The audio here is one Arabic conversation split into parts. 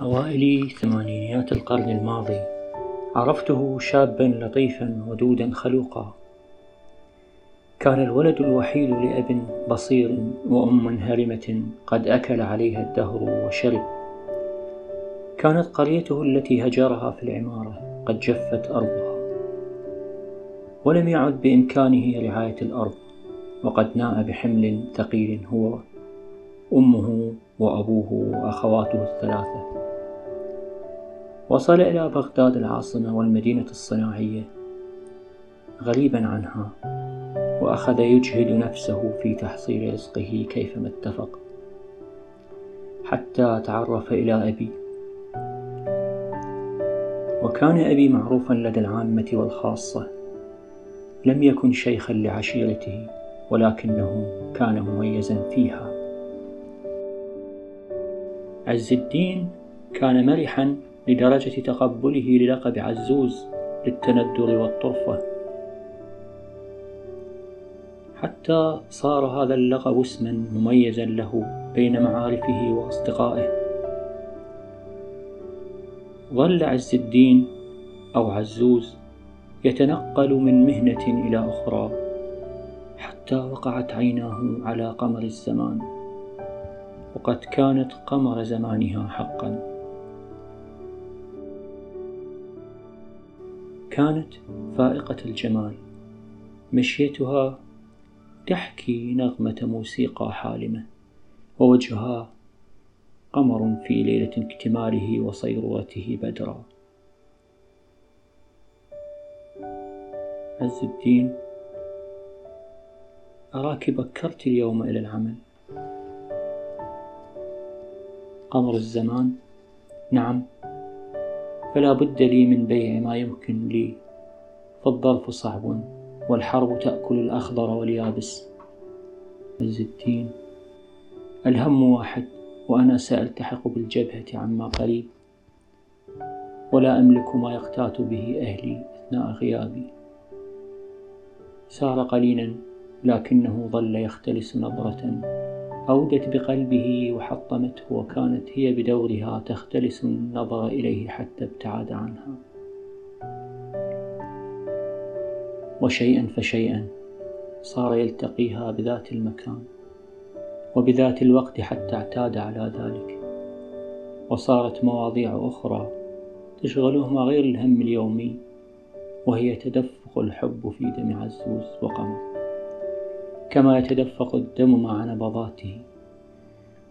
أوائل ثمانينيات القرن الماضي. عرفته شابا لطيفا ودودا خلوقا. كان الولد الوحيد لأب بصير وأم هرمة قد أكل عليها الدهر وشرب كانت قريته التي هجرها في العمارة قد جفت أرضها. ولم يعد بإمكانه رعاية الأرض. وقد ناء بحمل ثقيل هو أمه وأبوه وأخواته الثلاثة. وصل إلى بغداد العاصمة والمدينة الصناعية غريبا عنها وأخذ يجهد نفسه في تحصيل رزقه كيفما اتفق حتى تعرف إلى أبي. وكان أبي معروفا لدى العامة والخاصة لم يكن شيخا لعشيرته. ولكنه كان مميزا فيها. عز الدين كان مرحا لدرجة تقبله للقب عزوز للتندر والطرفة. حتى صار هذا اللقب اسما مميزا له بين معارفه وأصدقائه. ظل عز الدين أو عزوز يتنقل من مهنة إلى أخرى. حتى وقعت عيناه على قمر الزمان وقد كانت قمر زمانها حقا. كانت فائقة الجمال مشيتها تحكي نغمة موسيقى حالمة ووجهها قمر في ليلة اكتماله وصيرورته بدرا. عز الدين أراك بكرت اليوم إلى العمل. قمر الزمان. نعم فلا بد لي من بيع ما يمكن لي. فالظرف صعب والحرب تأكل الأخضر واليابس. الدين الهم واحد وأنا سألتحق بالجبهة عما قريب. ولا أملك ما يقتات به أهلي أثناء غيابي. سار قليلا لكنه ظل يختلس نظرة. أودت بقلبه وحطمته وكانت هي بدورها تختلس النظر إليه حتى ابتعد عنها. وشيئا فشيئا صار يلتقيها بذات المكان وبذات الوقت حتى اعتاد على ذلك. وصارت مواضيع أخرى تشغلهما غير الهم اليومي وهي تدفق الحب في دم عزوز وقمر. كما يتدفق الدم مع نبضاته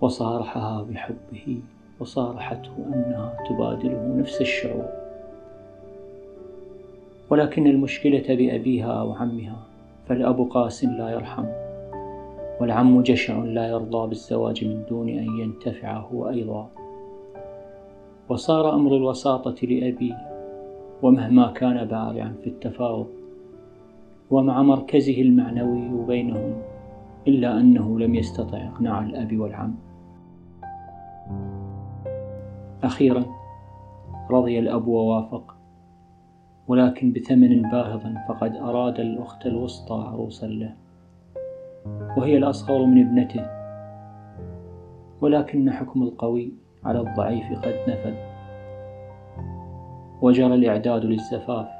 وصارحها بحبه وصارحته أنها تبادله نفس الشعور. ولكن المشكلة بأبيها وعمها فالأب قاس لا يرحم والعم جشع لا يرضى بالزواج من دون أن ينتفع هو أيضا. وصار أمر الوساطة لأبي ومهما كان بارعا في التفاوض ومع مركزه المعنوي بينهم إلا أنه لم يستطع إقناع الأب والعم. أخيرا رضي الأب ووافق ولكن بثمن باهظ فقد أراد الأخت الوسطى عروسا له وهي الأصغر من ابنته ولكن حكم القوي على الضعيف قد نفذ وجرى الإعداد للزفاف.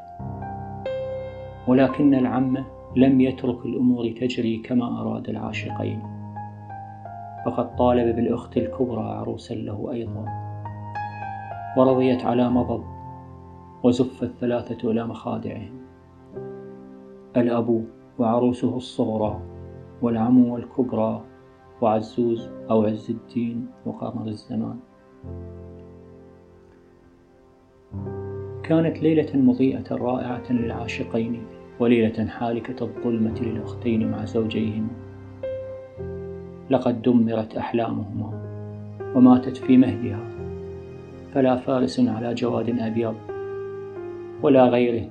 ولكن العم لم يترك الأمور تجري كما أراد العاشقين. فقد طالب بالأخت الكبرى عروسا له أيضا. ورضيت على مضض وزف الثلاثة إلى مخادعهم الأب وعروسه الصغرى والعم والكبرى وعزوز أو عز الدين وقمر الزمان. كانت ليلة مضيئة رائعة للعاشقين وليلة حالكة الظلمة للأختين مع زوجيهما لقد دمرت أحلامهما وماتت في مهدها فلا فارس على جواد أبيض ولا غيره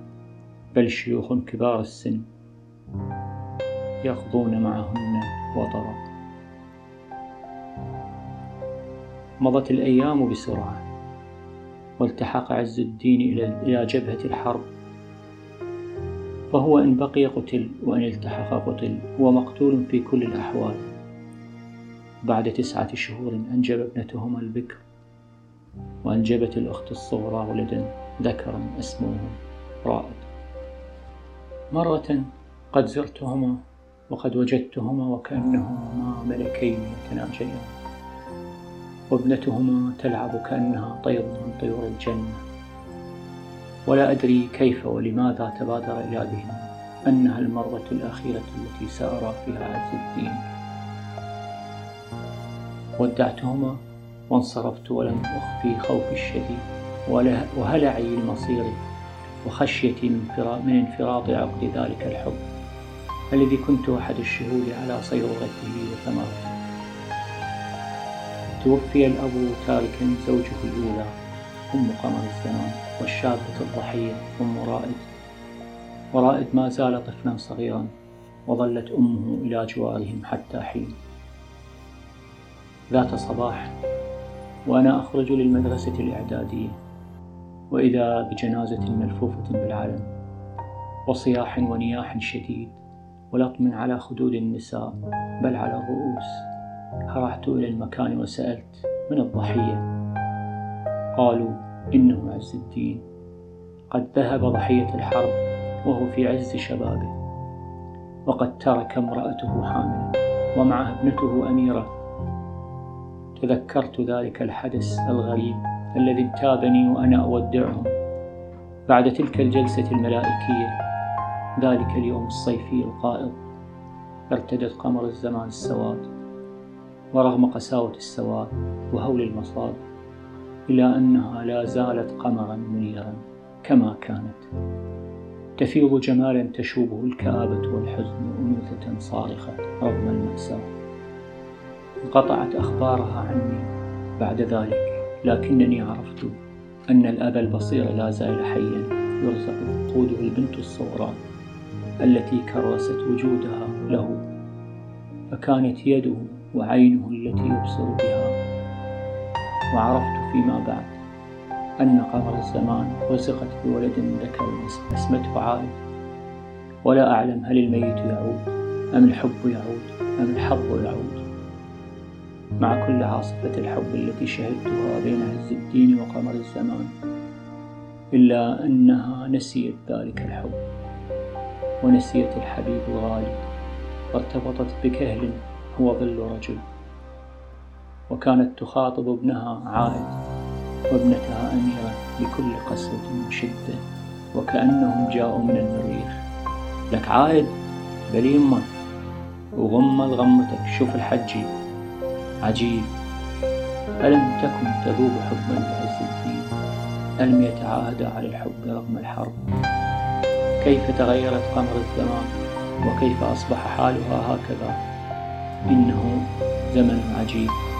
بل شيوخ كبار السن يقضون معهن وطرا. مضت الأيام بسرعة والتحق عز الدين إلى جبهة الحرب. فهو إن بقي قتل وإن التحق قتل هو مقتول في كل الأحوال. بعد تسعة شهور أنجب ابنتهما البكر وأنجبت الأخت الصغرى ولدا ذكرا اسمه رائد. مرة قد زرتهما وقد وجدتهما وكأنهما ملكين يتناجيان. وابنتهما تلعب كأنها طير من طيور الجنة. ولا أدري كيف ولماذا تبادر إلى ذهني أنها المرة الأخيرة التي سأرى فيها عز الدين. ودعتهما وانصرفت ولم أخفي خوفي الشديد وهلعي المصير وخشيتي من انفراط عقد ذلك الحب. الذي كنت أحد الشهود على صيرورته وثمرته. توفي الأب تاركا زوجه الأولى أم قمر الزمان والشابة الضحية أم رائد. ورائد ما زال طفلا صغيرا وظلت أمه إلى جوارهم حتى حين. ذات صباح وأنا أخرج للمدرسة الإعدادية وإذا بجنازة ملفوفة بالعلم وصياح ونياح شديد ولطم على خدود النساء بل على الرؤوس. هرعت إلى المكان وسألت من الضحية؟ قالوا إنه عز الدين قد ذهب ضحية الحرب وهو في عز شبابه وقد ترك امرأته حاملا ومعها ابنته أميرة. تذكرت ذلك الحدث الغريب الذي انتابني وأنا أودعهم. بعد تلك الجلسة الملائكية ذلك اليوم الصيفي القائض ارتدت قمر الزمان السواد. ورغم قساوة السواد وهول المصاب إلا أنها لا زالت قمرا منيرا كما كانت تفيض جمالا تشوبه الكآبة والحزن أنوثة صارخة رغم المأساة انقطعت أخبارها عني بعد ذلك لكنني عرفت أن الأب البصير لا زال حيا يرزق قوده البنت الصغرى التي كرست وجودها له فكانت يده وعينه التي يبصر بها. وعرفت فيما بعد أن قمر الزمان رزقت بولد ذكر اسمته عائد ولا أعلم هل الميت يعود أم الحب يعود أم الحظ يعود. مع كل عاصفة الحب التي شهدتها بين عز الدين وقمر الزمان إلا أنها نسيت ذلك الحب. ونسيت الحبيب الغالي وارتبطت بكهل هو ظل رجل. وكانت تخاطب ابنها عائد وابنتها أميرة بكل قسوة وشدة وكأنهم جاءوا من المريخ. لك عائد بل يمك وغمض غمتك شوف الحجي عجيب. ألم تكن تذوب حبا بعز الدين؟ ألم يتعاهدا على الحب رغم الحرب؟ كيف تغيرت قمر الزمان؟ وكيف أصبح حالها هكذا؟ إنه زمن عجيب.